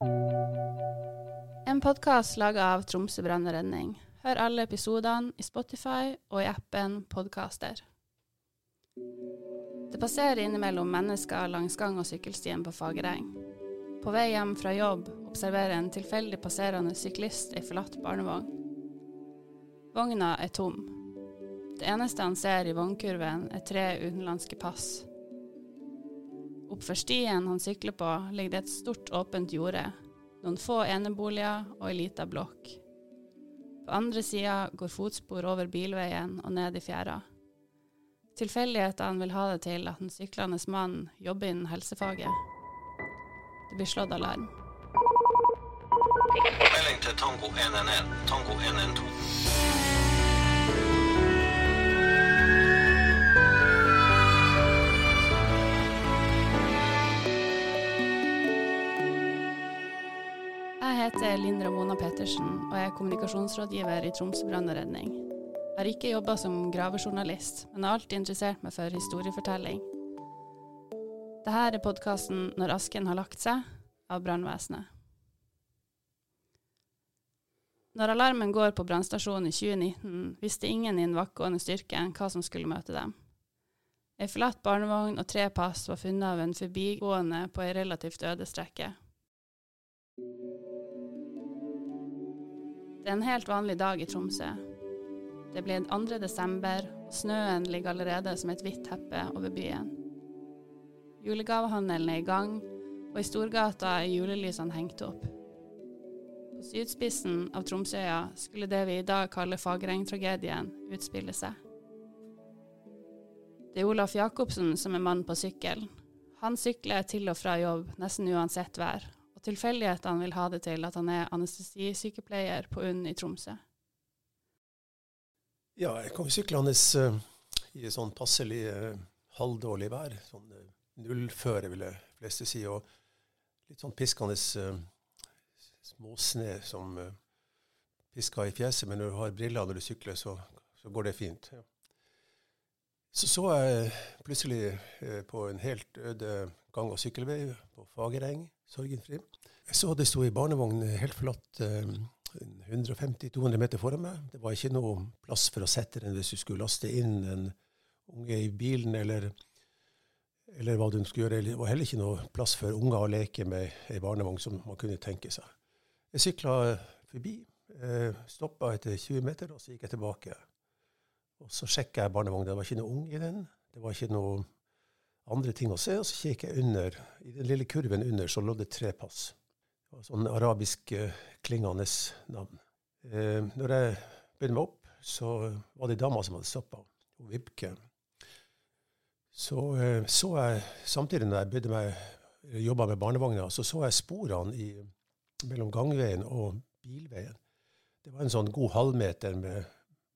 En podkast laga av Tromsø brannredning. Hør alle episodene i Spotify og i appen Podkaster. Det passerer innimellom mennesker langs gang- og sykkelstien på Fagereng. På vei hjem fra jobb observerer en tilfeldig passerende syklist ei forlatt barnevogn. Vogna er tom. Det eneste han ser i vognkurven, er tre utenlandske pass. Oppfor stien han sykler på, ligger det et stort, åpent jorde, noen få eneboliger og ei lita blokk. På andre sida går fotspor over bilveien og ned i fjæra. Tilfeldighetene vil ha det til at den syklende mannen jobber innen helsefaget. Det blir slått alarm. Melding til Tango 111. Tango 112. heter Linn Ramona Petersen og er kommunikasjonsrådgiver i Tromsø brann og redning. Jeg har ikke jobba som gravejournalist, men har alltid interessert meg for historiefortelling. Dette er podkasten 'Når asken har lagt seg' av brannvesenet. Når alarmen går på brannstasjonen i 2019, visste ingen i den vaktgående styrken hva som skulle møte dem. Ei forlatt barnevogn og tre pass var funnet av en forbigående på ei relativt øde strekke. Det er en helt vanlig dag i Tromsø. Det blir 2. desember, og snøen ligger allerede som et hvitt teppe over byen. Julegavehandelen er i gang, og i Storgata er julelysene hengt opp. På sydspissen av Tromsøya skulle det vi i dag kaller Fagereng-tragedien, utspille seg. Det er Olaf Jacobsen som er mann på sykkel. Han sykler til og fra jobb nesten uansett vær, tilfeldighetene vil ha det til at han er anestesisykepleier på UNN i Tromsø. Ja, jeg kom syklende uh, i sånn passelig uh, halvdårlig vær. Sånn uh, nullføre, vil jeg fleste si. Og litt sånn piskende småsne som pisker i fjeset. Men når du har briller når du sykler, så, så går det fint. Ja. Så så jeg plutselig på en helt øde gang- og sykkelvei på Fagereng, Sorgenfri. Jeg så det sto i barnevogn helt forlatt 150-200 meter foran meg. Det var ikke noe plass for å sette den hvis du skulle laste inn en unge i bilen, eller, eller hva du skulle gjøre. Det var heller ikke noe plass for unger å leke med ei barnevogn, som man kunne tenke seg. Jeg sykla forbi, eh, stoppa etter 20 meter, og så gikk jeg tilbake. Og så sjekka jeg barnevogna. Det var ikke noe unge i den. Det var ikke noe andre ting å se. Og så kikker jeg under. I den lille kurven under så lå det tre pass sånn arabisk eh, klingende navn. Eh, når jeg begynte meg opp, så var det ei som hadde stoppa, Vibke. Så eh, så jeg, samtidig når jeg begynte meg, jobba med barnevogna, så så jeg sporene i, mellom gangveien og bilveien. Det var en sånn god halvmeter med,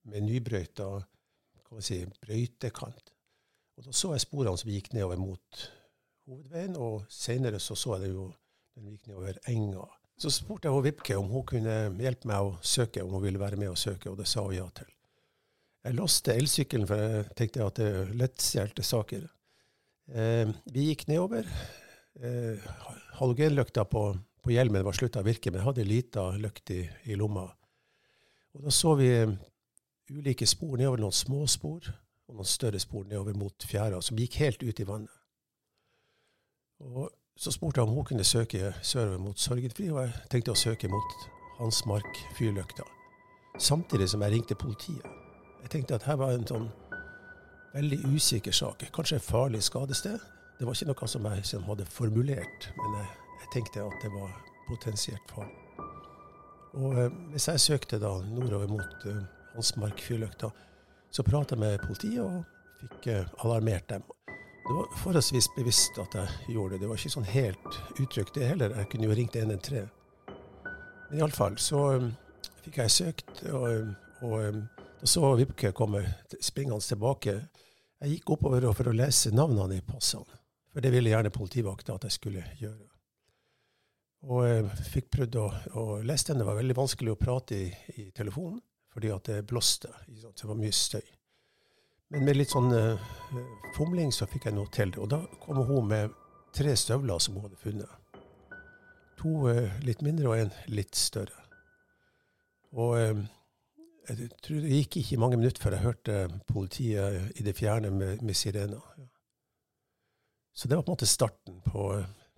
med nybrøyta si, brøytekant. Og da så jeg sporene som gikk nedover mot hovedveien, og seinere så så jeg det jo den gikk nedover enga. Så spurte jeg Vibke om hun kunne hjelpe meg å søke, om hun ville være med å søke, og det sa hun ja til. Jeg låste elsykkelen, for jeg tenkte at det er lettstjelte saker. Eh, vi gikk nedover. Eh, halogenlykta på, på, hjelmen var slutta å virke, men jeg hadde lita lykt i, i, lomma. Og da så vi ulike spor nedover, noen små spor og noen større spor nedover mot fjæra, som gikk helt ut i vannet. Og så spurte jeg om hun kunne søke sørover mot Sorgenfri, og jeg tenkte å søke mot Hansmark fyrlykta. Samtidig som jeg ringte politiet. Jeg tenkte at her var en sånn veldig usikker sak. Kanskje et farlig skadested. Det var ikke noe som jeg som hadde formulert, men jeg, jeg, tenkte at det var potensielt farlig. Og eh, hvis jeg søkte da nordover mot eh, Hansmark fyrlykta, så prata jeg med politiet og fikk eh, alarmert dem. Det var forholdsvis bevisst at jeg gjorde det. Det var ikke sånn helt utrygt, det heller. Jeg kunne jo ringt 113. Men iallfall så um, fikk jeg søkt, og, um, og um, da så Vibke komme springende tilbake. Jeg gikk oppover for å lese navnene i passene, for det ville gjerne politivakta at jeg skulle gjøre. Og jeg fikk prøvd å, å lese den. Det var veldig vanskelig å prate i, i telefonen fordi at det blåste. Det var mye støy. Men med litt sånn uh, fomling så fikk jeg noe til. Og da kom hun med tre støvler som hun hadde funnet. To uh, litt mindre og en litt større. Og uh, jeg tror det gikk ikke mange minutter før jeg hørte politiet i det fjerne med, med sirener. Så det var på en måte starten på,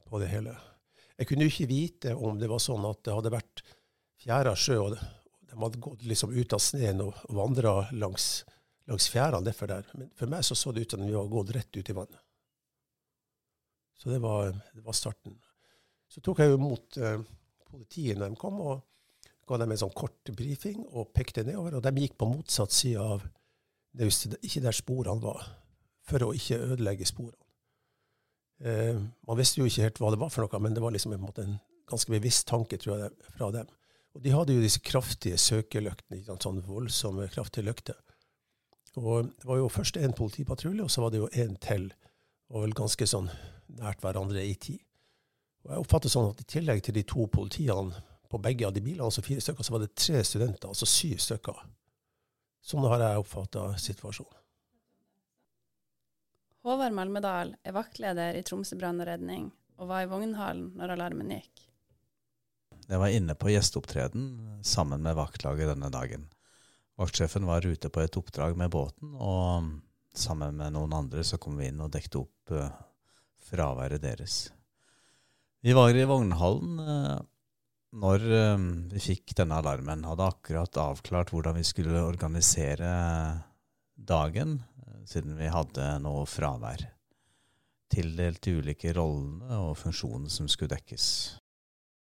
på det hele. Jeg kunne jo ikke vite om det var sånn at det hadde vært fjæra sjø, og de hadde gått liksom ut av sneen og vandra langs, langs fjærene derfor der. Men for meg så, så det ut som vi var gått rett ut i vannet. Så det var, det var starten. Så tok jeg imot eh, politiet når de kom, og ga dem en sånn kort brifing og pekte nedover. Og de gikk på motsatt side av det ikke der sporene var, for å ikke ødelegge sporene. Eh, man visste jo ikke helt hva det var for noe, men det var liksom en, en ganske bevisst tanke tror jeg, fra dem. Og de hadde jo disse kraftige søkelyktene, sånn voldsomme, kraftige lykter. Og det var jo først én politipatrulje, og så var det jo én til, og vel ganske sånn nært hverandre i tid. Og jeg oppfatter sånn at i tillegg til de to politiene på begge av de bilene, altså fire stykker, så var det tre studenter, altså syv stykker. Sånn har jeg oppfatta situasjonen. Håvard Malmedal er vaktleder i Tromsø brann og redning, og var i vognhallen når alarmen gikk. Jeg var inne på gjesteopptreden sammen med vaktlaget denne dagen. Vaktsjefen var ute på et oppdrag med båten, og sammen med noen andre så kom vi inn og dekte opp uh, fraværet deres. Vi var i vognhallen uh, når uh, vi fikk denne alarmen. Hadde akkurat avklart hvordan vi skulle organisere dagen siden vi hadde noe fravær. Tildelt de ulike rollene og funksjonene som skulle dekkes.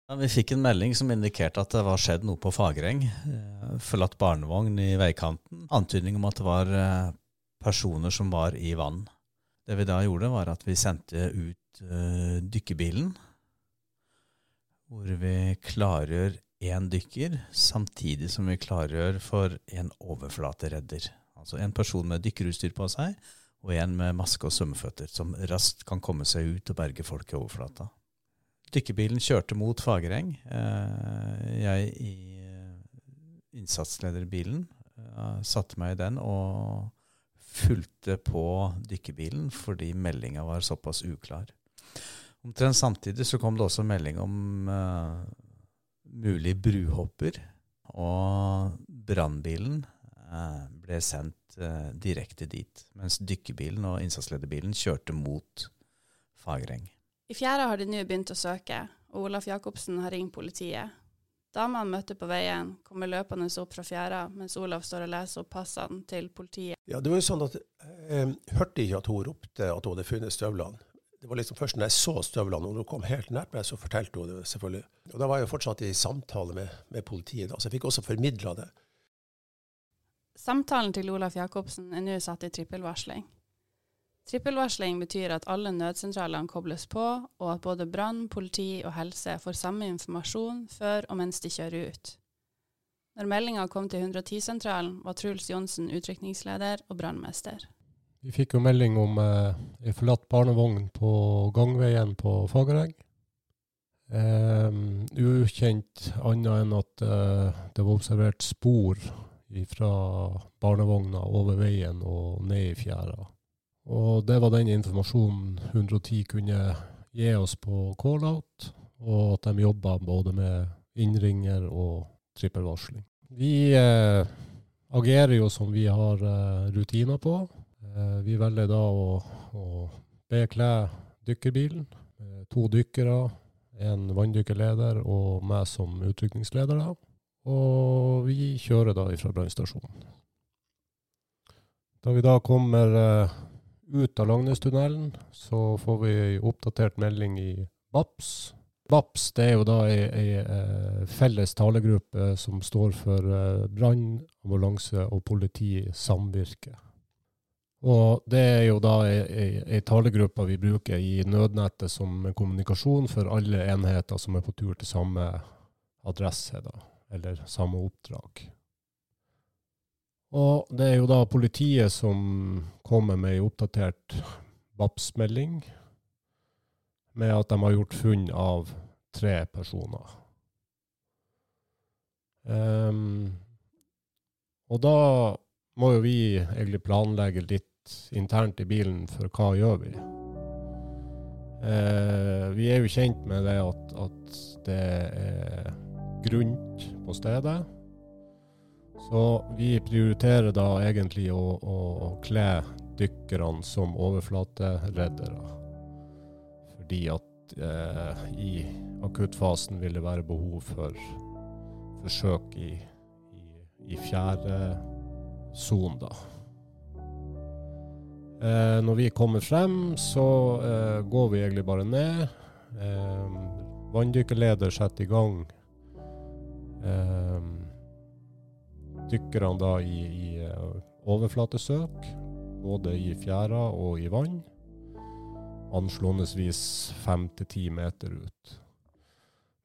Vi fikk en melding som indikerte at det var skjedd noe på Fagereng. Eh, forlatt barnevogn i veikanten. Antydning om at det var eh, personer som var i vann. Det vi da gjorde, var at vi sendte ut uh, dykkerbilen, hvor vi klargjør én dykker, samtidig som vi klargjør for en overflateredder. Altså en person med dykkerutstyr på seg, og en med maske og svømmeføtter, som raskt kan komme seg ut og berge folk i overflata. Dykkerbilen kjørte mot Fagereng. Eh, jeg i eh, innsatslederbilen eh, satte meg i den og fulgte på dykkerbilen fordi meldinga var såpass uklar. Omtrent samtidig så kom det også melding om uh, mulig bruhopper. Og brannbilen uh, ble sendt uh, direkte dit, mens dykkerbilen og innsatslederbilen kjørte mot Fagereng. I fjæra har de nå begynt å søke, og Olaf Jacobsen har ringt politiet. Dama han møtte på veien, kommer løpende opp fra fjæra, mens Olaf står og leser opp passene til politiet. Ja, det var jo sånn at Jeg hørte ikke at hun ropte at hun hadde funnet støvlene. Det var liksom først når jeg så støvlene, og hun kom helt nært meg, så fortalte hun det selvfølgelig. Og Da var jeg jo fortsatt i samtale med, med politiet, da, så jeg fikk også formidla det. Samtalen til Olaf Jacobsen er nå satt i trippelvarsling. Trippelvarsling betyr at alle nødsentralene kobles på, og at både brann, politi og helse får samme informasjon før og mens de kjører ut. Når meldinga kom til 110-sentralen, var Truls Johnsen utrykningsleder og brannmester. Vi fikk jo melding om eh, en forlatt barnevogn på gangveien på Fagereng. Eh, ukjent annet enn at eh, det var observert spor fra barnevogna over veien og ned i fjæra. Og det var den informasjonen 110 kunne gi oss på call-out, og at de jobba både med innringer og trippelvarsling. Vi eh, agerer jo som vi har eh, rutiner på. Eh, vi velger da å, å bekle dykkerbilen. to dykkere, en vanndykkerleder og meg som utrykningsleder. da. Og vi kjører da ifra brannstasjonen. Da vi da kommer uh, ut av Langnestunnelen, så får vi oppdatert melding i BAPS. BAPS det er jo da ei, ei uh, felles talegruppe som står for uh, brann, ambulanse og politi samvirke. Og det er jo da ei, ei, ei talegruppe vi bruker i nødnettet som kommunikasjon for alle enheter som er på tur til samme adresse. da eller samme oppdrag. Og det er jo da politiet som kommer med ei oppdatert VAPS-melding med at de har gjort funn av tre personer. Um, og da må jo vi egentlig planlegge litt internt i bilen for hva gjør vi. Uh, vi er jo kjent med det at, at det er grunt på stedet. Så vi prioriterer da egentlig å, å, å kle dykkerne som overflatereddere. Fordi at eh, i akuttfasen vil det være behov for forsøk i, i, i fjerde son, da. Eh, når vi kommer frem, så eh, går vi egentlig bare ned. Eh, vanndykkerleder setter i gang eh, dykkerne da i, i eh, overflatesøk, både i fjæra og i vann. Anslåendevis fem til ti meter ut.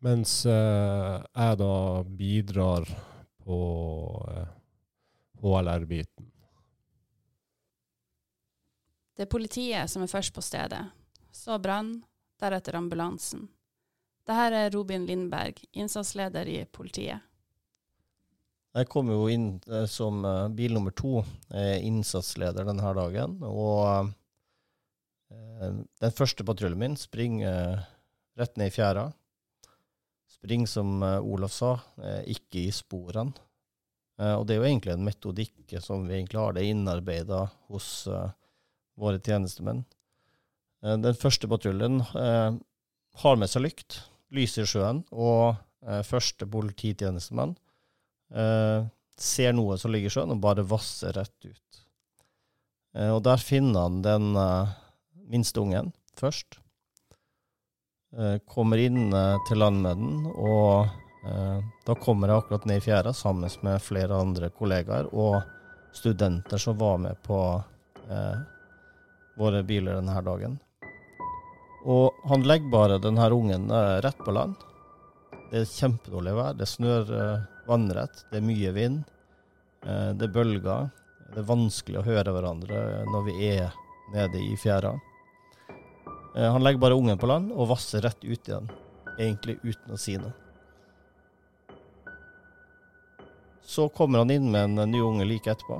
Mens eh, jeg da bidrar på eh, HLR-biten. Det er politiet som er først på stedet. Så brann, deretter ambulansen. Dette er Robin Lindberg, innsatsleder i politiet. Jeg kom jo inn eh, som eh, bil nummer to, eh, innsatsleder denne dagen. Og den første patruljen min springer rett ned i fjæra. Springer, som Olaf sa, ikke i sporene. Og det er jo egentlig en metodikk som vi egentlig har det innarbeida hos våre tjenestemenn. Den første patruljen har med seg lykt, lys i sjøen, og første polititjenestemann eh, ser noe som ligger i sjøen, og bare vasser rett ut. Eh, og der finner han den eh, minste ungen først. Eh, kommer inn eh, til land med den, og eh, da kommer jeg akkurat ned i fjæra sammen med flere andre kollegaer og studenter som var med på våre biler denne dagen. Og han legger bare denne ungen rett på land. Det er kjempedårlig vær. Det snør vannrett. Det er mye vind. Eh, det er bølger. Det er vanskelig å høre hverandre når vi er nede i fjæra. Eh, han legger bare ungen på land og vasser rett ut igjen, egentlig uten å si noe. Så kommer han inn med en ny unge like etterpå.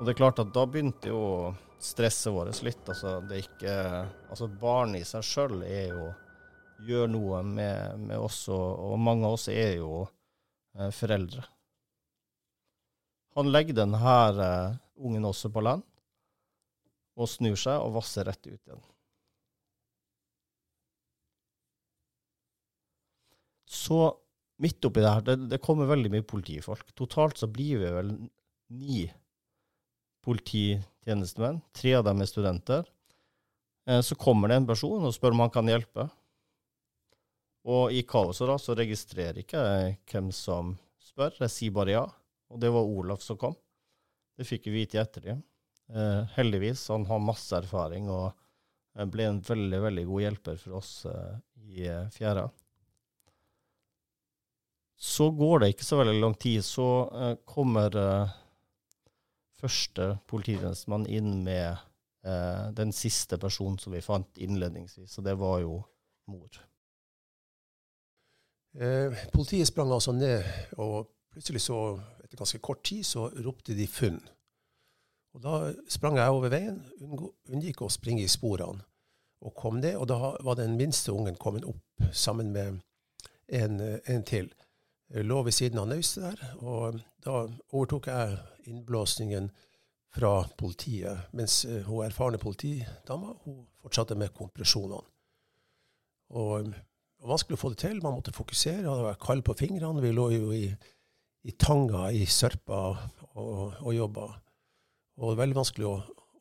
Og det er klart at da begynte jo stresset vårt litt. Altså, det er ikke Altså, barn i seg sjøl er jo Gjør noe med, med oss, og, mange av oss er jo eh, foreldre. Han legger denne eh, ungen også på land, og snur seg og vasser rett ut igjen. Så midt oppi det her, det kommer veldig mye politifolk. Totalt så blir vi vel ni polititjenestemenn. Tre av dem er studenter. Eh, så kommer det en person og spør om han kan hjelpe. Og i kaoset da, så registrerer ikke jeg hvem som spør. Jeg sier bare ja. Og det var Olaf som kom. Det fikk vi vite i ettertid. Eh, heldigvis. Han har masse erfaring og eh, ble en veldig, veldig god hjelper for oss eh, i eh, fjæra. Så går det ikke så veldig lang tid, så eh, kommer eh, første polititjenestemann inn med den siste personen som vi fant innledningsvis, og det var jo mor. Eh, politiet sprang altså ned, og plutselig så, etter ganske kort tid, så ropte de funn. Og da sprang jeg over veien, unngikk å springe i sporene, og kom ned. Og da var den minste ungen kommet opp sammen med en, en til. Jeg lå ved siden av naustet der, og da overtok jeg innblåsningen fra politiet, mens eh, hun erfarne politidama hun fortsatte med kompresjonene. Og vanskelig å få det til. Man måtte fokusere. Det var kald på fingrene. Vi lå jo i, i tanga i sørpa og, og jobba. Og det var veldig vanskelig å,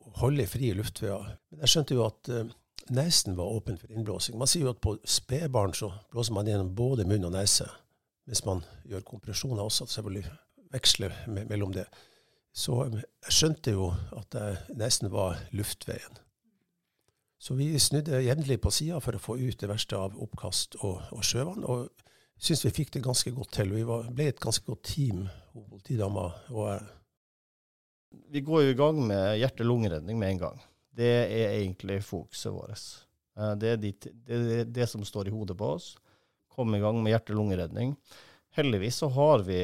å holde frie luftveier. Men jeg skjønte jo at uh, nesen var åpen for innblåsing. Man sier jo at på spedbarn så blåser man gjennom både munn og nese. Mens man gjør kompresjoner også, selvfølgelig veksler me mellom det. Så um, jeg skjønte jo at jeg nesten var luftveien. Så vi snudde jevnlig på sida for å få ut det verste av oppkast og, og sjøvann. Og syns vi fikk det ganske godt til. Vi var, ble et ganske godt team, hun politidama og jeg. Vi går jo i gang med hjerte-lungeredning med en gang. Det er egentlig fokuset vårt. Eh, Det er, de, det, det som står i hodet på oss. Komme i gang med hjerte-lungeredning. Heldigvis så har vi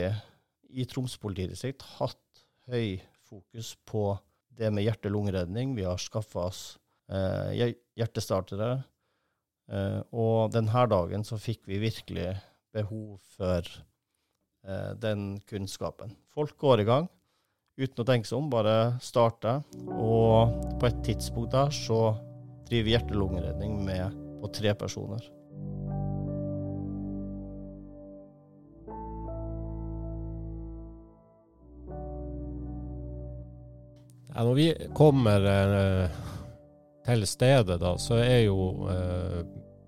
i Troms politidistrikt hatt høy fokus på det med hjerte-lungeredning. Vi har skaffa oss hjertestartere. Eh, og denne dagen så fikk vi virkelig behov for eh, den kunnskapen. Folk går i gang uten å tenke seg om, bare starter. Og på et tidspunkt der så driver hjerte-lungeredning med på tre personer. Ja, når vi kommer eh, til stedet, da, så er jo eh,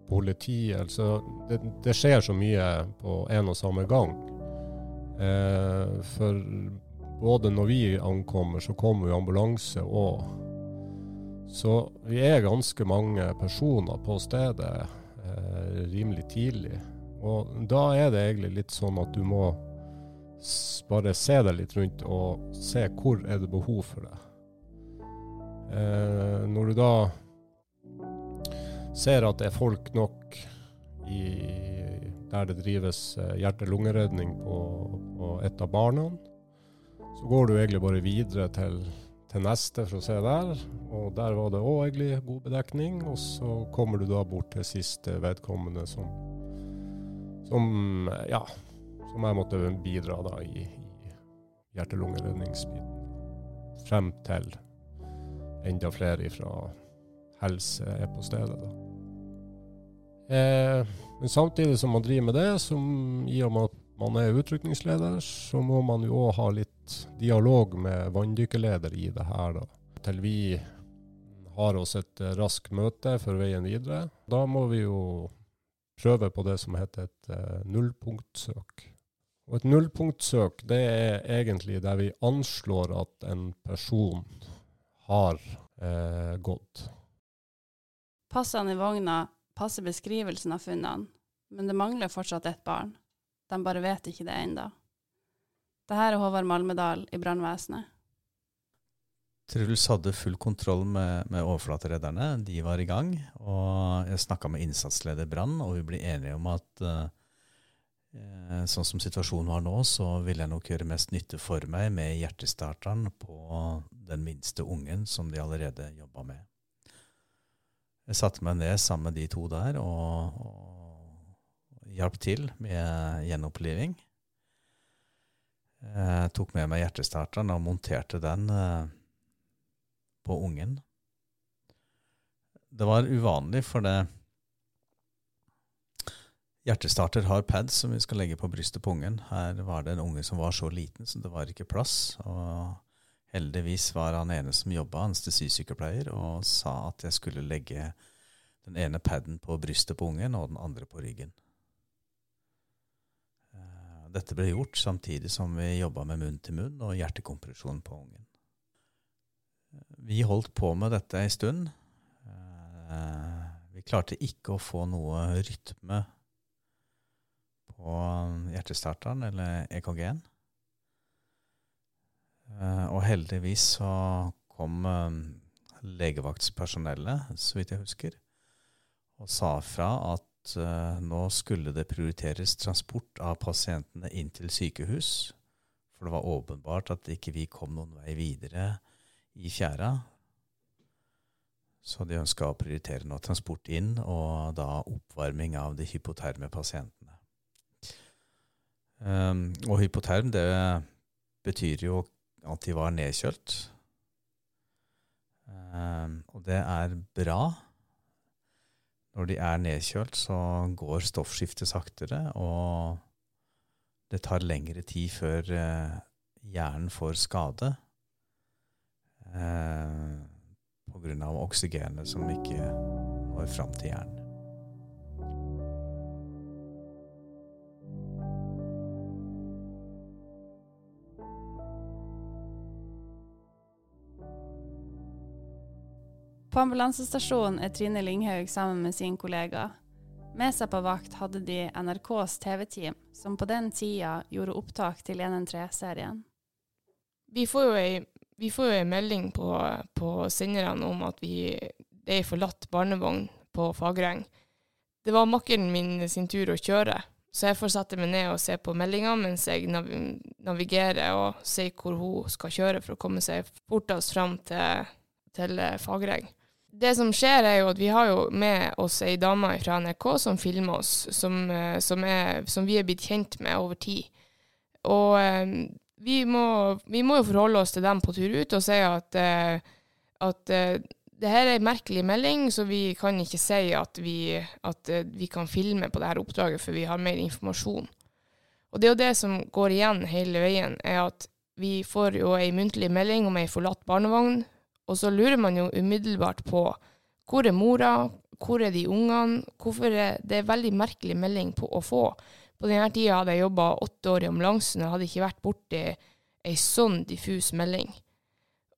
politiet Altså, det, det skjer så mye på en og samme gang. Eh, for både når vi ankommer, så kommer jo ambulanse òg. Så vi er ganske mange personer på stedet eh, rimelig tidlig. Og da er det egentlig litt sånn at du må bare se deg litt rundt og se hvor er det behov for det. Eh, når du da ser at det er folk nok i, der det drives eh, hjerte-lungeredning på, på et av barna, så går du egentlig bare videre til, til neste for å se der. Og der var det òg egentlig god bedekning. Og så kommer du da bort til siste vedkommende som, som ja, som jeg måtte bidra da i, i hjerte-lungeredningsbiten. Frem til enda flere fra helse er på stedet. Da. Eh, men samtidig som man driver med det, som i og med at man er utrykningsleder, så må man jo òg ha litt dialog med vanndykkerleder i det her. da. Til vi har oss et raskt møte for veien videre. Da må vi jo prøve på det som heter et eh, nullpunktsøk. Og et nullpunktsøk det er egentlig der vi anslår at en person har eh, gått. Passene i vogna passer beskrivelsen av funnene, men det mangler fortsatt ett barn. De bare vet ikke det ennå. Dette er Håvard Malmedal i brannvesenet. Truls hadde full kontroll med, med overflateredderne. De var i gang. Og jeg snakka med innsatsleder Brann, og vi ble enige om at eh, sånn som situasjonen var nå, så ville jeg nok gjøre mest nytte for meg med hjertestarteren på den minste ungen som de allerede jobba med. Jeg satte meg ned sammen med de to der og, og hjalp til med gjenoppliving. Jeg tok med meg hjertestarteren og monterte den eh, på ungen. Det var uvanlig, for det Hjertestarter har pads som vi skal legge på brystet på ungen. Her var det en unge som var så liten, så det var ikke plass. Og heldigvis var han ene som jobba, anestesisykepleier, og sa at jeg skulle legge den ene paden på brystet på ungen og den andre på ryggen. Eh, Dette ble gjort samtidig som vi jobba med munn til munn og hjertekompresjon på ungen. Vi holdt på med dette ei stund. Eh, Vi klarte ikke å få noe rytme på hjertestarteren eller EKG-en. Eh, Og heldigvis så kom eh, legevaktspersonellet, så vidt jeg husker, og sa fra at eh, nå skulle det prioriteres transport av pasientene inn til sykehus. For det var åpenbart at ikke vi kom noen vei videre i fjæra. Så de ønska å prioritere nå transport inn, og da oppvarming av de hypoterme pasientene. Um, og hypoterm, det betyr jo at de var nedkjølt. Um, og det er bra. Når de er nedkjølt, så går stoffskiftet saktere, og det tar lengre tid før uh, hjernen får skade uh, grunn av oksygenet som ikke når fram til hjernen. På ambulansestasjonen er Trine Linghaug sammen med sin kollega. Med seg på vakt hadde de NRKs TV-team, som på den tida gjorde opptak til 113-serien. Vi får jo ei, melding på, på senderne om at vi, det er forlatt barnevogn på Fagreng. Det var makkeren min sin tur å kjøre, så jeg får sette meg ned og se på meldinga mens jeg nav navigerer og ser hvor hun skal kjøre for å komme seg fortest fram til, til Fagereng. Det som skjer, er jo at vi har jo med oss ei dame fra NRK som filmer oss, som, eh, som, er, som vi er blitt kjent med over tid. Og eh, vi, må, vi må jo forholde oss til dem på tur ut og si at, eh, at eh, det her er en merkelig melding, så vi kan ikke si at vi, at vi kan filme på dette oppdraget, for vi har mer informasjon. Og det er jo det som går igjen hele veien, er at vi får jo ei muntlig melding om ei forlatt barnevogn, og så lurer man jo umiddelbart på hvor er mora, hvor er de ungene, hvorfor er det er veldig merkelig melding på å få. På denne tida hadde jeg jobba åtte år i ambulansen og hadde ikke vært borti ei sånn diffus melding.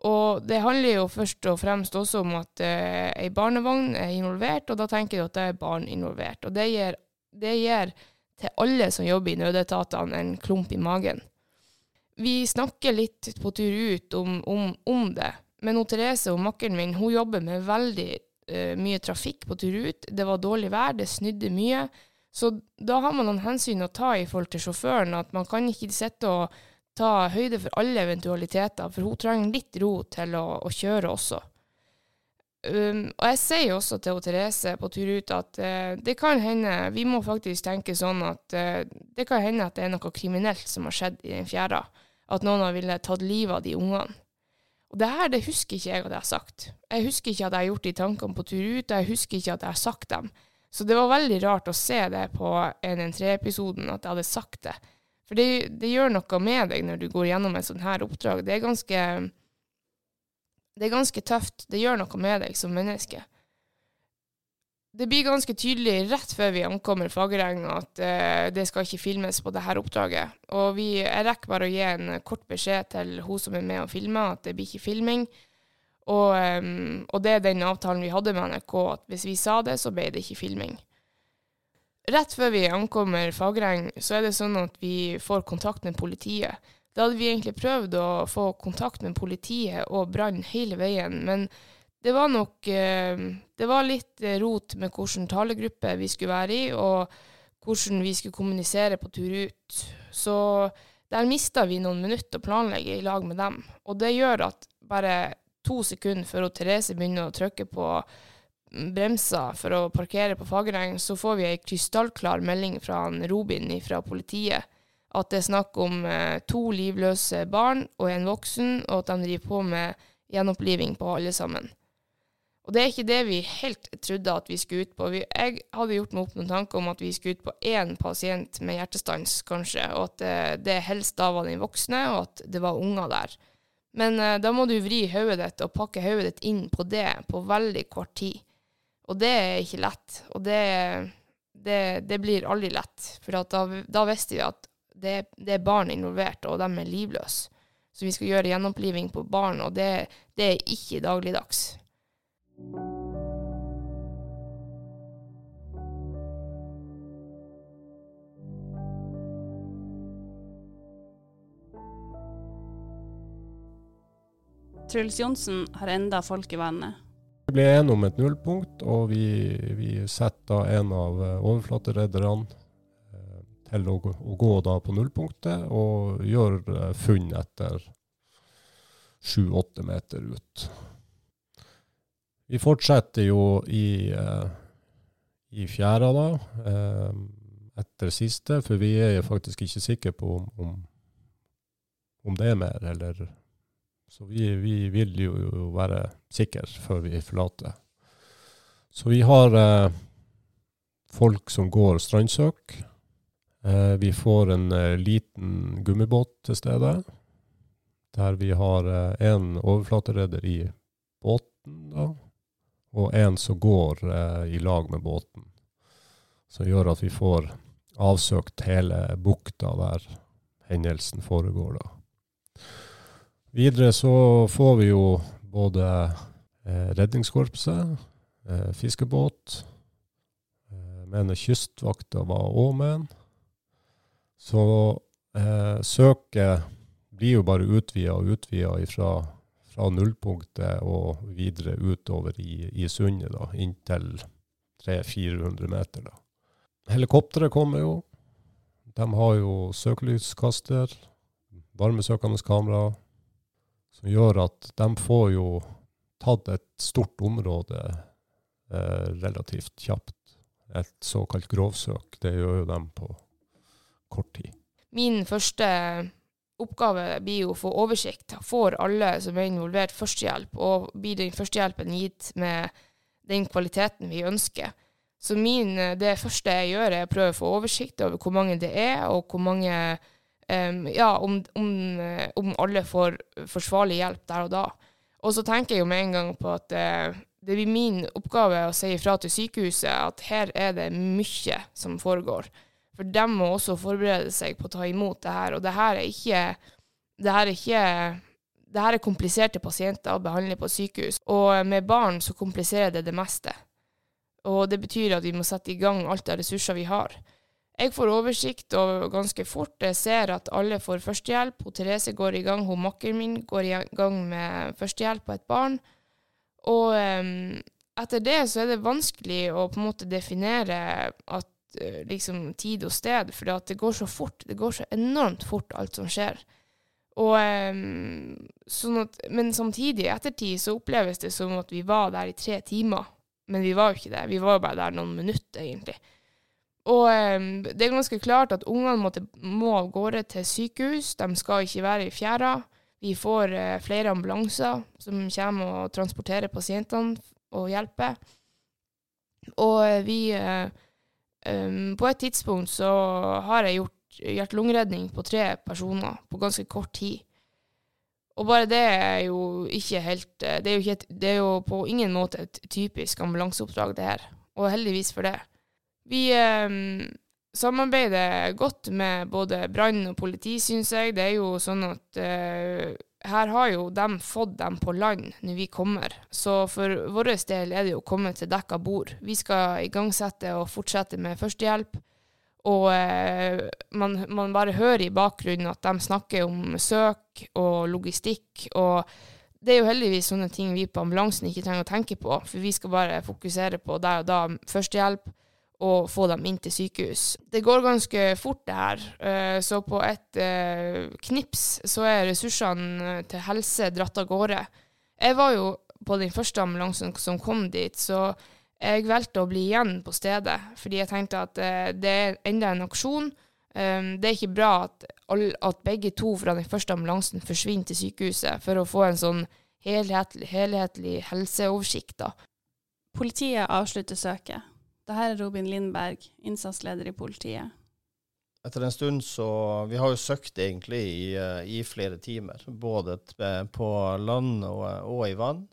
Og det handler jo først og fremst også om at eh, ei barnevogn er involvert, og da tenker du at det er barn involvert. Og det gir, det gir til alle som jobber i nødetatene, en klump i magen. Vi snakker litt på tur ut om, om, om det, men hun Therese og makkeren min hun jobber med veldig uh, mye trafikk på tur ut. Det var dårlig vær, det snydde mye. Så da har man noen hensyn å ta i forhold til sjåføren, at man kan ikke sitte og ta høyde for alle eventualiteter, for hun trenger litt ro til å, å kjøre også. Um, og jeg sier også til Therese på tur ut at uh, det kan hende, vi må faktisk tenke sånn at uh, det kan hende at det er noe kriminelt som har skjedd i den fjæra. At noen har ville tatt livet av de ungene. Og det her det husker ikke jeg at jeg har sagt. Jeg husker ikke at jeg har gjort de tankene på tur ut, og jeg husker ikke at jeg har sagt dem. Så det var veldig rart å se det på NN3-episoden, at jeg hadde sagt det. For det, det, gjør noe med deg når du går gjennom et sånt her oppdrag. Det er ganske Det er ganske tøft. Det gjør noe med deg som menneske. Det blir ganske tydelig rett før vi ankommer Fagereng at uh, det skal ikke filmes på dette oppdraget. Og vi, jeg rekker bare å gi en kort beskjed til hun som er med og filmer, at det blir ikke filming. Og, um, og, det er den avtalen vi hadde med NRK, at hvis vi sa det, så ble det ikke filming. Rett før vi ankommer Fagereng, så er det sånn at vi får kontakt med politiet. Da hadde vi egentlig prøvd å få kontakt med politiet og brann hele veien, men det var nok eh, Det var litt eh, rot med hvilken talegruppe vi skulle være i, og hvordan vi skulle kommunisere på tur ut. Så der mista vi noen minutter å planlegge i lag med dem. Og det gjør at bare to sekunder før Therese begynner å trykke på bremser for å parkere på Fagereng, så får vi ei krystallklar melding fra Robin fra politiet at det er snakk om eh, to livløse barn og en voksen, og at de driver på med gjenoppliving på alle sammen. Og det er ikke det vi helt trodde at vi skulle ut på. Vi, jeg hadde gjort meg opp noen tanker om at vi skulle ut på én pasient med hjertestans, kanskje, og at det, det helst da var den voksne, og at det var unger der. Men uh, da må du vri hodet ditt og pakke hodet ditt inn på det på veldig kort tid. Og det er ikke lett. Og det, det, det blir aldri lett. For da, da, visste vi at det, det, er barn involvert, og de er livløse. Så vi skal gjøre gjenoppliving på barn, og det, det er ikke dagligdags. Truls Johnsen har enda folk i vannet. Vi ble enige om et nullpunkt, og vi, vi setter en av eh, overflateredderne eh, til å, å, gå da på nullpunktet og gjøre eh, funn etter sju-åtte meter ut. Vi fortsetter jo i, uh, i fjæra, da, uh, etter siste, for vi er jo faktisk ikke sikre på om, om, om det er mer, eller Så vi, vi vil jo, være sikre før vi forlater. Så vi har uh, folk som går strandsøk. vi får en liten gummibåt til stede, der vi har en overflateredder i båten. da, og en som går eh, i lag med båten. Som gjør at vi får avsøkt hele bukta der hendelsen foregår. da. Videre så får vi jo både eh, Redningskorpset, eh, fiskebåt, eh, mener Kystvakta var òg med. Så eh, søket blir jo bare utvida og utvida ifra fra nullpunktet og videre utover i, i sundet, da, inntil 300-400 meter. da. Helikopteret kommer jo. De har jo søkelyskaster, varmesøkende kamera, som gjør at de får jo tatt et stort område eh, relativt kjapt. Et såkalt grovsøk. Det gjør jo de på kort tid. Min første oppgave blir jo å få oversikt. Får alle som er involvert, førstehjelp? Og blir den førstehjelpen gitt med den kvaliteten vi ønsker? Så min, det første jeg gjør, er å prøve å få oversikt over hvor mange det er, og hvor mange um, Ja, om, om, om, alle får forsvarlig hjelp der og da. Og så tenker jeg jo med en gang på at uh, det blir min oppgave å si ifra til sykehuset at her er det mye som foregår. For de må også forberede seg på å ta imot det her. Og det her er ikke Det her er ikke det her er kompliserte pasienter å behandle på sykehus. Og med barn så kompliserer det det meste. Og det betyr at vi må sette i gang alt av ressurser vi har. Jeg får oversikt og ganske fort. Jeg ser at alle får førstehjelp. Hun Therese går i gang, hun makkeren min går i gang med førstehjelp på et barn. Og um, etter det så er det vanskelig å på en måte definere at liksom tid og sted, for det går så fort. Det går så enormt fort, alt som skjer. Og, um, sånn at, men samtidig, i ettertid, så oppleves det som at vi var der i tre timer. Men vi var jo ikke det. Vi var jo bare der noen minutter, egentlig. Og um, det er ganske klart at ungene må av gårde til sykehus. De skal ikke være i fjæra. Vi får flere ambulanser som kommer og transporterer pasientene og hjelper. Og vi um, På et tidspunkt så har jeg gjort hjerte-lungeredning på tre personer på ganske kort tid. Og bare det er jo ikke helt Det er jo, ikke et, det er jo på ingen måte et typisk ambulanseoppdrag, det her. Og heldigvis for det. Vi um, samarbeider godt med både brann og politi, syns jeg. Det er jo sånn at eh, her har jo de fått dem på land når vi kommer. Så for vår del er det jo å komme til dekka bord. Vi skal igangsette og fortsette med førstehjelp. Og eh, man, man, bare hører i bakgrunnen at de snakker om søk og logistikk. Og det er jo heldigvis sånne ting vi på ambulansen ikke trenger å tenke på, for vi skal bare fokusere på der og da førstehjelp og få dem inn til sykehus. Det går ganske fort, det her. Eh, så på et eh, knips så er ressursene til helse dratt av gårde. Jeg var jo på den første ambulansen som kom dit, så jeg valgte å bli igjen på stedet, fordi jeg tenkte at det er enda en aksjon. Det er ikke bra at, begge to fra den første ambulansen forsvinner til sykehuset for å få en sånn helhetlig, helhetlig helseoversikt. da. Politiet avslutter søket. Dette er Robin Lindberg, innsatsleder i politiet. Etter en stund så Vi har jo søkt egentlig i, eh, i flere timer, både på land og, og i vann.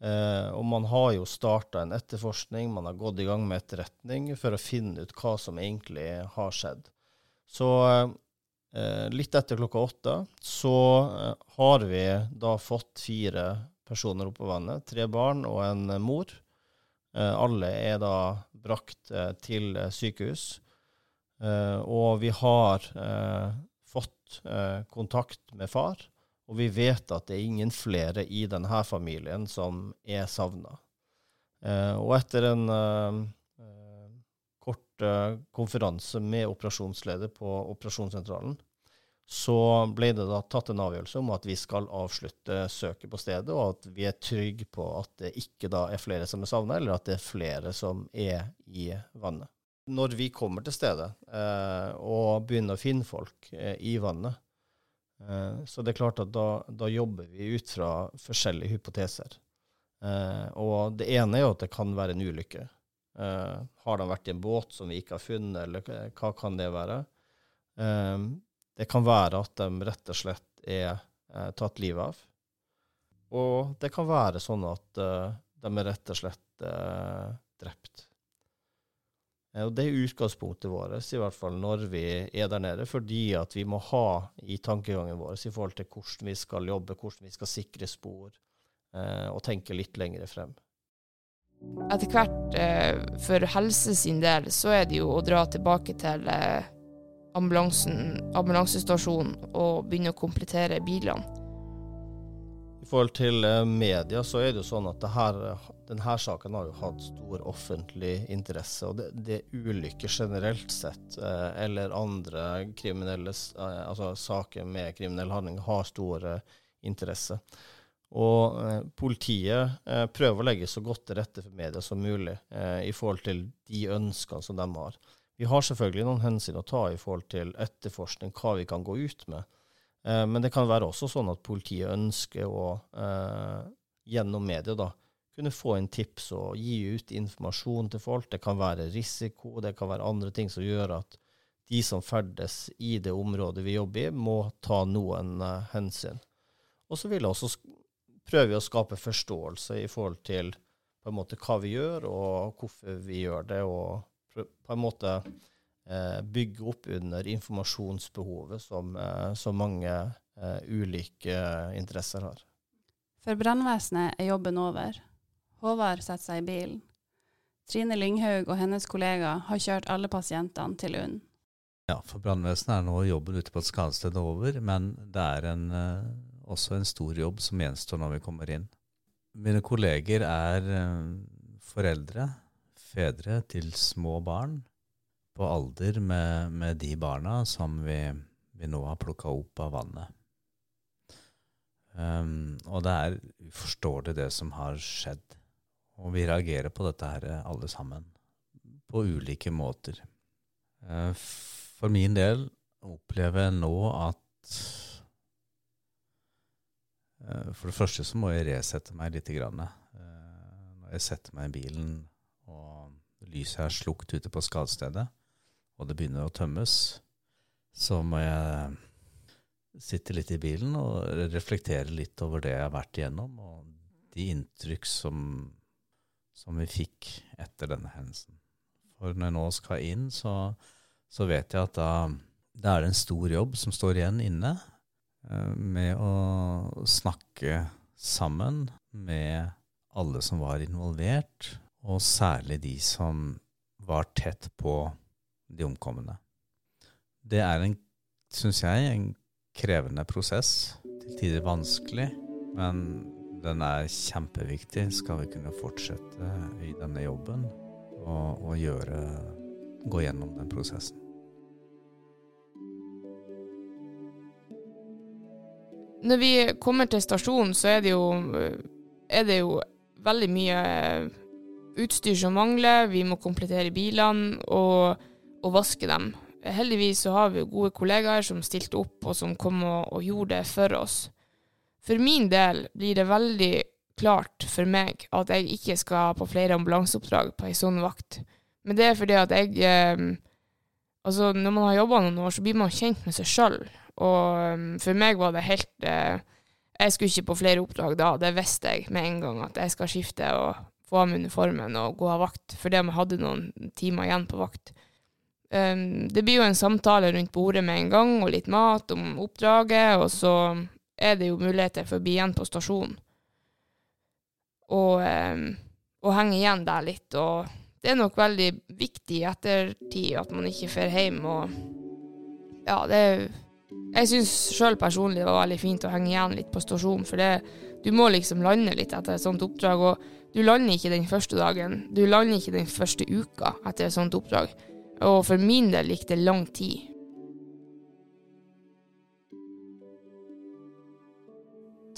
Eh, og man har jo starta en etterforskning, man har gått i gang med etterretning for å finne ut hva som egentlig har skjedd. Så eh, litt etter klokka åtte så eh, har vi da fått fire personer opp på vannet. Tre barn og en mor. Eh, alle er da brakt eh, til sykehus. Eh, og vi har fått kontakt med far. Og vi vet at det er ingen flere i denne familien som er savna. Og etter en kort konferanse med operasjonsleder på operasjonssentralen, så ble det da tatt en avgjørelse om at vi skal avslutte søket på stedet, og at vi er trygge på at det ikke da er flere som er savna, eller at det er flere som er i vannet. Når vi kommer til stedet eh, og begynner å finne folk eh, i vannet, Eh, så det er klart at da, da jobber vi ut fra forskjellige hypoteser. Eh, og det ene er jo at det kan være en ulykke. Eh, har de vært i en båt som vi ikke har funnet, eller hva kan det være? Det kan være at de rett og slett er tatt livet av. Og det kan være sånn at de er rett og slett drept. Eh, og Det er utgangspunktet vårt, i hvert fall når vi er der nede, fordi at vi må ha i tankegangen vår i forhold til hvordan vi skal jobbe, hvordan vi skal sikre spor, eh, og tenke litt lengre frem. Etter hvert, eh, for helse sin del, så er det jo å dra tilbake til eh, ambulansestasjonen og begynne å komplettere bilene. I forhold til eh, media så er det jo sånn at her, denne saken har jo hatt stor offentlig interesse. Og det, det er ulykker generelt sett, eh, eller andre kriminelle, eh, altså saker med kriminell handling, har stor interesse. Og politiet prøver å legge så godt til rette for media som mulig i forhold til de ønskene som de har. Vi har selvfølgelig noen hensyn å ta i forhold til etterforskning, hva vi kan gå ut med. Eh, men det kan være også sånn at politiet ønsker å, eh, gjennom media, da, kunne få inn tips og gi ut informasjon til folk. Det kan være risiko, det kan være andre ting som gjør at de som ferdes i det området vi jobber i, må ta noen eh, hensyn. Og så vil jeg også prøve å skape forståelse i forhold til på en måte hva vi gjør, og hvorfor vi gjør det, og på en måte eh, bygge opp under informasjonsbehovet som, eh, som mange eh, ulike interesser har. For brannvesenet er jobben over. Håvard setter seg i bilen. Trine Lynghaug og hennes kollega har kjørt alle pasientene til UNN. Ja, for brannvesenet er nå jobben ute på et skadested over, men det er en også en stor jobb som gjenstår når vi kommer inn. Mine kolleger er foreldre, fedre til små barn, på alder med, med de barna som vi, vi nå har plukka opp av vannet. Um, og det er uforståelig, det som har skjedd. Og vi reagerer på dette her alle sammen, på ulike måter. Uh, for min del opplever jeg nå at Eh, for det første så må jeg resette meg litt. Grann. Eh, når jeg setter meg i bilen og lyset er slukt ute på skadestedet, og det begynner å tømmes, så må jeg sitte litt i bilen og reflektere litt over det jeg har vært igjennom, og de inntrykk som, som vi fikk etter denne hendelsen. For når jeg nå skal inn, så, så vet jeg at da, da er en stor jobb som står igjen inne. Eh, med å snakke sammen med alle som var involvert, og særlig de som var tett på de omkomne. Det er en, syns jeg, en krevende prosess. Til tider vanskelig, men den er kjempeviktig skal vi kunne fortsette i denne jobben og, og gjøre, gå gjennom den prosessen. Når vi kommer til stasjonen, så er det jo, er det jo veldig mye utstyr som mangler. Vi må komplettere bilene og, og, vaske dem. Heldigvis så har vi gode kollegaer som stilte opp og som kom og, og gjorde det for oss. For min del blir det veldig klart for meg at jeg ikke skal på flere ambulanseoppdrag på ei sånn vakt. Men det er fordi at jeg eh, Altså, når man har jobba noen år, så blir man kjent med seg sjøl. Og um, for meg var det helt eh, Jeg skulle ikke på flere oppdrag da, det visste jeg med en gang, at jeg skal skifte og få av meg uniformen og gå av vakt, fordi vi hadde noen timer igjen på vakt. Um, det blir jo en samtale rundt bordet med en gang, og litt mat om oppdraget, og så er det jo muligheter for å bli igjen på stasjonen. Og, um, og henge igjen der litt. Og det er nok veldig viktig i ettertid at man ikke drar hjem og Ja, det er jeg syns sjøl personlig det var veldig fint å henge igjen litt på stasjonen, for det, du må liksom lande litt etter et sånt oppdrag. Og du lander ikke den første dagen, du lander ikke den første uka etter et sånt oppdrag. Og for min del gikk det lang tid.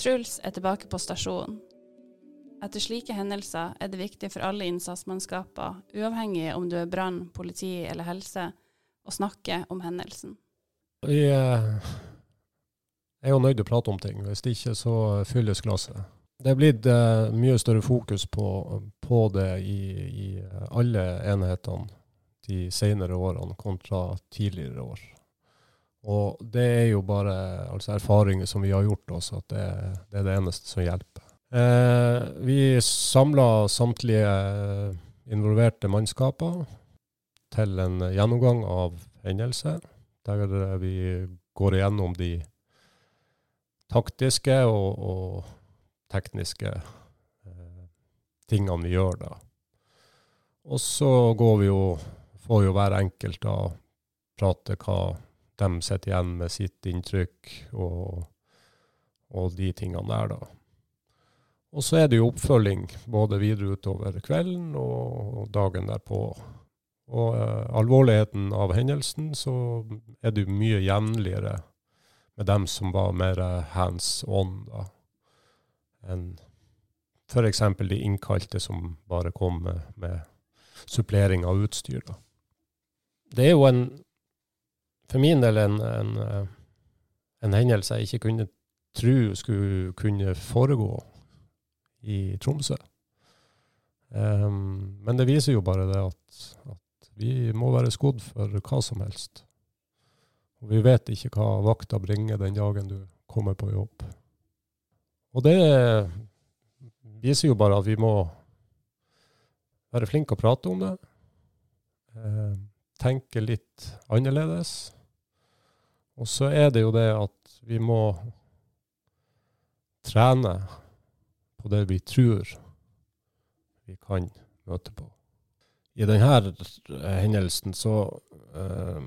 Truls er tilbake på stasjonen. Etter slike hendelser er det viktig for alle innsatsmannskaper, uavhengig om du er brann, politi eller helse, å snakke om hendelsen. Vi eh, er jo nødt til å prate om ting. Hvis ikke så fylles glasset. Det er blitt uh, mye større fokus på, på det i, i, alle enhetene de senere årene kontra tidligere år. Og det er jo bare altså erfaringer som vi har gjort oss, at det, det er det eneste som hjelper. Eh, vi samla samtlige involverte mannskaper til en gjennomgang av hendelser der vi går igjennom de taktiske og, og tekniske eh, tingene vi gjør da. Og så går vi jo, får jo hver enkelt da prate hva de sitter igjen med sitt inntrykk og, og de tingene der, da. Og så er det jo oppfølging både videre utover kvelden og dagen derpå. Og eh, alvorligheten av hendelsen, så er det jo mye jevnligere med dem som var mer hands on, da. Enn f.eks. de innkalte som bare kom med, med supplering av utstyr. Da. Det er jo en, for min del en, en, eh, en hendelse jeg ikke kunne tro skulle kunne foregå i Tromsø. Um, men det viser jo bare det at, at vi må være skodd for hva som helst. Og vi vet ikke hva vakta bringer den dagen du kommer på jobb. Og det viser jo bare at vi må være flinke å prate om det. Eh, tenke litt annerledes. Og så er det jo det at vi må trene på det vi tror vi kan møte på. I denne hendelsen så, eh,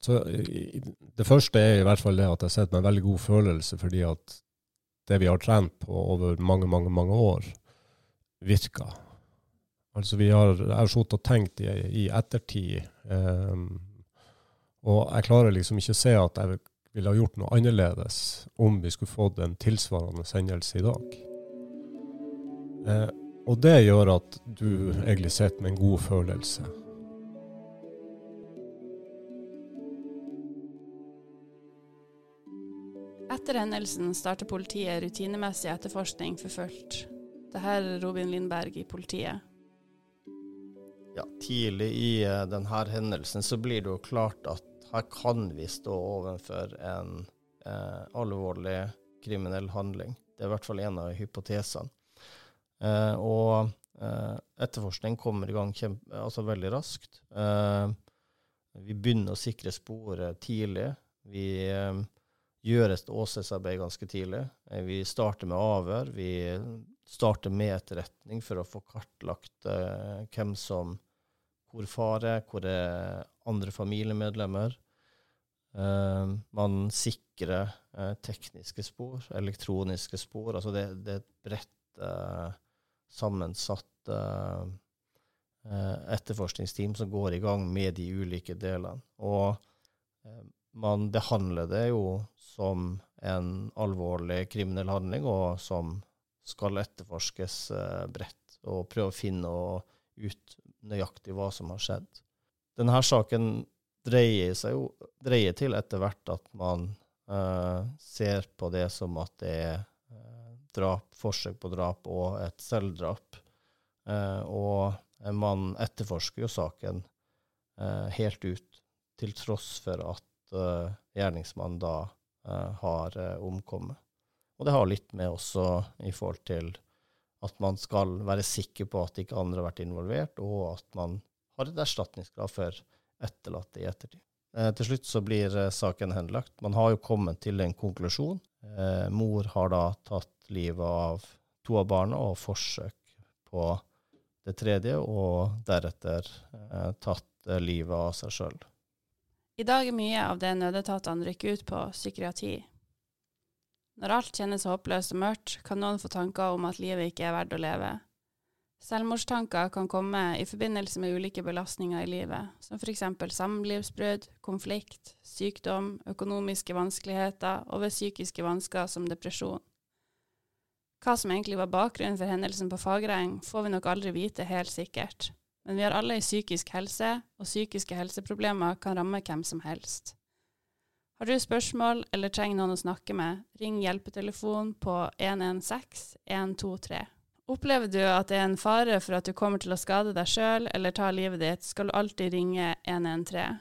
så Det første er i hvert fall det at jeg sitter med en veldig god følelse, fordi at det vi har trent på over mange, mange, mange år, virker. Altså vi har, jeg har sittet og tenkt i, i ettertid, um, og jeg klarer liksom ikke å se at jeg ville ha gjort noe annerledes om vi skulle fått en tilsvarende sendelse i dag. Uh, og det gjør at du egentlig sitter med en god følelse. Etter hendelsen starter politiet rutinemessig etterforskning for fullt. Det her er Robin Lindberg i politiet. Ja, tidlig i uh, denne hendelsen så blir det jo klart at her kan vi stå overfor en eh, alvorlig kriminell handling. Det er i hvert fall en av hypotesene. Eh, og etterforskning kommer i gang kjempe, altså veldig raskt. vi begynner å sikre sporet tidlig. Vi gjør et åstedsarbeid ganske tidlig. vi starter med avhør. Vi starter med etterretning for å få kartlagt uh, hvem som hvor far er, hvor er andre familiemedlemmer. Uh, man sikrer uh, tekniske spor, elektroniske spor. Altså det, det er et bredt eh, sammensatt eh, eh, etterforskningsteam som går i gang med de ulike delene. Og man behandler det jo som en alvorlig kriminell handling, og som skal etterforskes eh, bredt, og prøve å finne ut nøyaktig hva som har skjedd. Denne saken dreier seg jo dreier til etter hvert at man eh, ser på det som at det er eh, drap, forsøk på drap og et selvdrap. Eh, og man etterforsker jo saken eh, helt ut, til tross for at eh, gjerningsmannen da har omkommet. Og det har litt med også i forhold til at man skal være sikker på at ikke andre har vært involvert, og at man har et erstatningskrav for etterlatte i ettertid. Til slutt så blir saken henlagt. Man har jo kommet til en konklusjon. Mor har da tatt livet av to av barna og forsøk på det tredje, og deretter tatt livet av seg sjøl. I dag er mye av det nødetatene rykker ut på, psykiatri. Når alt kjennes håpløst og mørkt, kan noen få tanker om at livet ikke er verdt å leve. Selvmordstanker kan komme i forbindelse med ulike belastninger i livet, som f.eks. samlivsbrudd, konflikt, sykdom, økonomiske vanskeligheter og ved psykiske vansker som depresjon. Hva som egentlig var bakgrunnen for hendelsen på Fagreng, får vi nok aldri vite helt sikkert, men vi har alle i psykisk helse, og psykiske helseproblemer kan ramme hvem som helst. Har du spørsmål eller trenger noen å snakke med, ring hjelpetelefonen på 116 123. Opplever du at det er en fare for at du kommer til å skade deg sjøl eller ta livet ditt, skal du alltid ringe 113.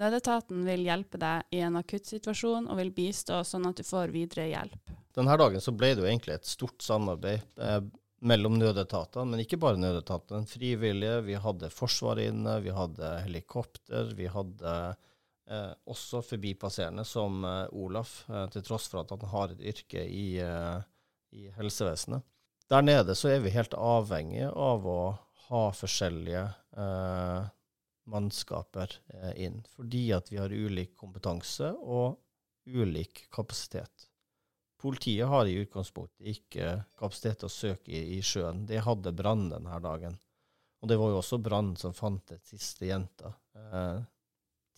Nødetaten vil hjelpe deg i en akuttsituasjon og vil bistå sånn at du får videre hjelp. Denne dagen så ble det jo egentlig et stort samarbeid eh, mellom nødetatene, men ikke bare nødetatene. Frivillige, vi hadde Forsvaret inne, vi hadde helikopter, vi hadde eh, også forbipasserende som eh, Olaf, eh, til tross for at han har et yrke i, eh, i, helsevesenet. Der nede så er vi helt avhengige av å ha forskjellige eh, mannskaper eh, inn, fordi at vi har ulik kompetanse og ulik kapasitet. Politiet har i utgangspunktet ikke kapasitet til å søke i, i sjøen. Det hadde brann denne dagen. Og det var jo også brann som fant den siste jenta. Eh,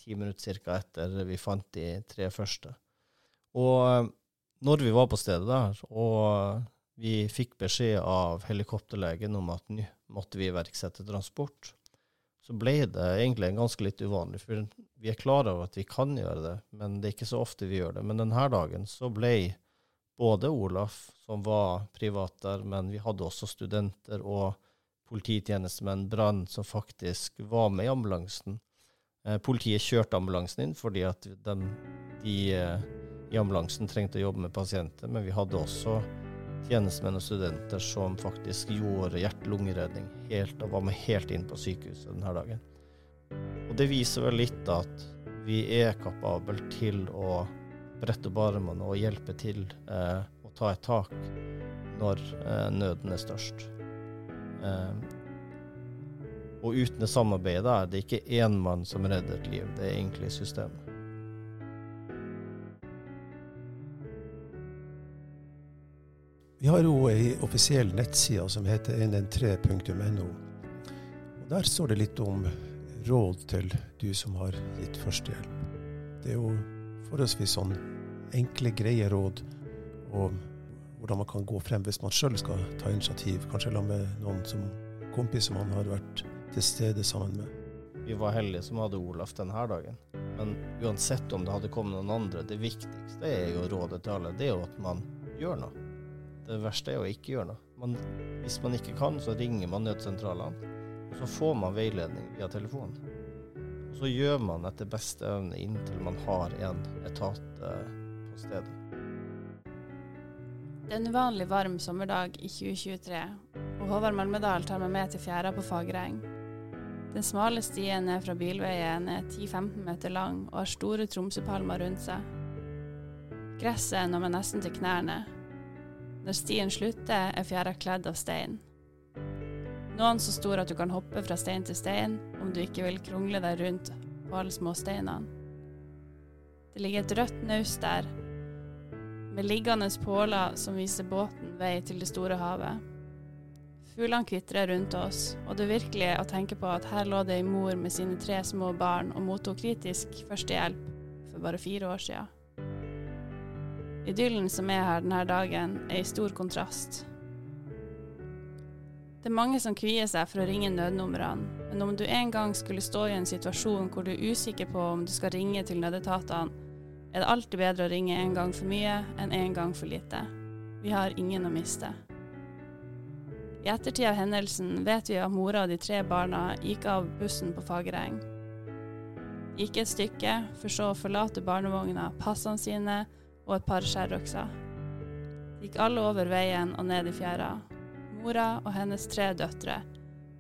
ti minutter cirka etter vi fant de tre første. Og eh, når vi var på stedet der, og vi fikk beskjed av helikopterlegen om at nå måtte vi iverksette transport, så ble det egentlig ganske litt uvanlig. For vi er klar over at vi kan gjøre det, men det er ikke så ofte vi gjør det. Men denne dagen så ble både Olaf, som var privat der, men vi hadde også studenter og polititjenestemenn, brann, som faktisk var med i ambulansen. Eh, politiet kjørte ambulansen inn fordi at de, de eh, i ambulansen trengte å jobbe med pasienter, men vi hadde også tjenestemenn og studenter som faktisk gjorde hjerte-lungeredning helt, og var med helt inn på sykehuset denne dagen. Og det viser vel litt at vi er kapable til å brette opp armene og hjelpe til eh, å ta et tak når eh, nøden er størst. Eh, og uten det samarbeidet der, det er ikke én mann som redder et liv, det er egentlig systemet. Vi har jo ei offisiell nettside som heter 113.no. Og Der står det litt om råd til du som har gitt førstehjelp. Det er jo forholdsvis sånn enkle, greie råd om hvordan man kan gå frem hvis man sjøl skal ta initiativ. Kanskje la med noen som kompis som man har vært til stede sammen med. Vi var heldige som hadde Olaf denne dagen. Men uansett om det hadde kommet noen andre, det viktigste er jo rådet til alle. Det er jo at man gjør noe. Det verste er å ikke gjøre noe. Man, hvis man ikke kan, så ringer man nødsentralene. Og så får man veiledning via telefonen. Og så gjør man etter beste evne inntil man har en etat eh, stedet. Det er en uvanlig varm sommerdag i 2023, og Håvard Malmedal tar meg med til fjæra på Fagereng. Den smale stien ned fra bilveien er 10-15 meter lang og har store tromsøpalmer rundt seg. Gresset når meg nesten til knærne. Når stien slutter, er fjæra kledd av stein. Noen så stor at du kan hoppe fra stein til stein om du ikke vil krongle deg rundt på alle små steinene. Det ligger et rødt naust der, med liggende påler som viser båten vei til det store havet. Fuglene kvitrer rundt oss, og det er virkelig å tenke på at her lå det ei mor med sine tre små barn og mottok kritisk førstehjelp for bare fire år siden. Idyllen som er her denne dagen, er i stor kontrast. Det er mange som kvier seg for å ringe nødnumrene, men om du en gang skulle stå i en situasjon hvor du er usikker på om du skal ringe til nødetatene, er det alltid bedre å ringe en gang for mye enn en gang for lite. Vi har ingen å miste. I ettertid av hendelsen vet vi at mora og de tre barna gikk av bussen på Fagereng. Gikk et stykke, for så å forlate barnevogna, passene sine og et par skjærøkser. Gikk alle over veien og ned i fjæra. Mora og hennes tre døtre,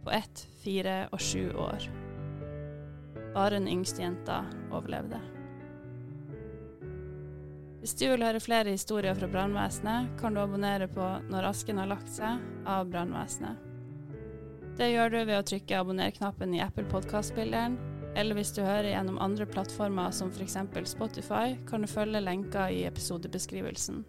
på ett, fire og sju år. Bare den yngste jenta overlevde. Hvis du vil høre flere historier fra brannvesenet, kan du abonnere på Når asken har lagt seg av brannvesenet. Det gjør du ved å trykke abonner-knappen i Apple podkastspilleren, eller hvis du hører gjennom andre plattformer som f.eks. Spotify, kan du følge lenka i episodebeskrivelsen.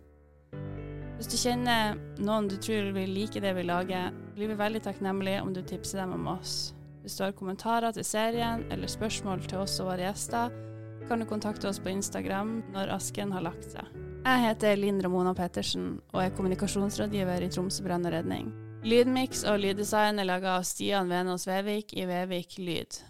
Hvis du kjenner noen du tror vil like det vi lager, blir vi veldig takknemlige om du tipser dem om oss. Hvis du har kommentarer til serien eller spørsmål til oss og våre gjester, kan du kontakte oss på Instagram når asken har lagt seg. Jeg heter Linn Ramona Pettersen og er kommunikasjonsrådgiver i Tromsø brann og redning. Lydmiks og lyddesign er laga av Stian Venås Vevik i Vevik Lyd.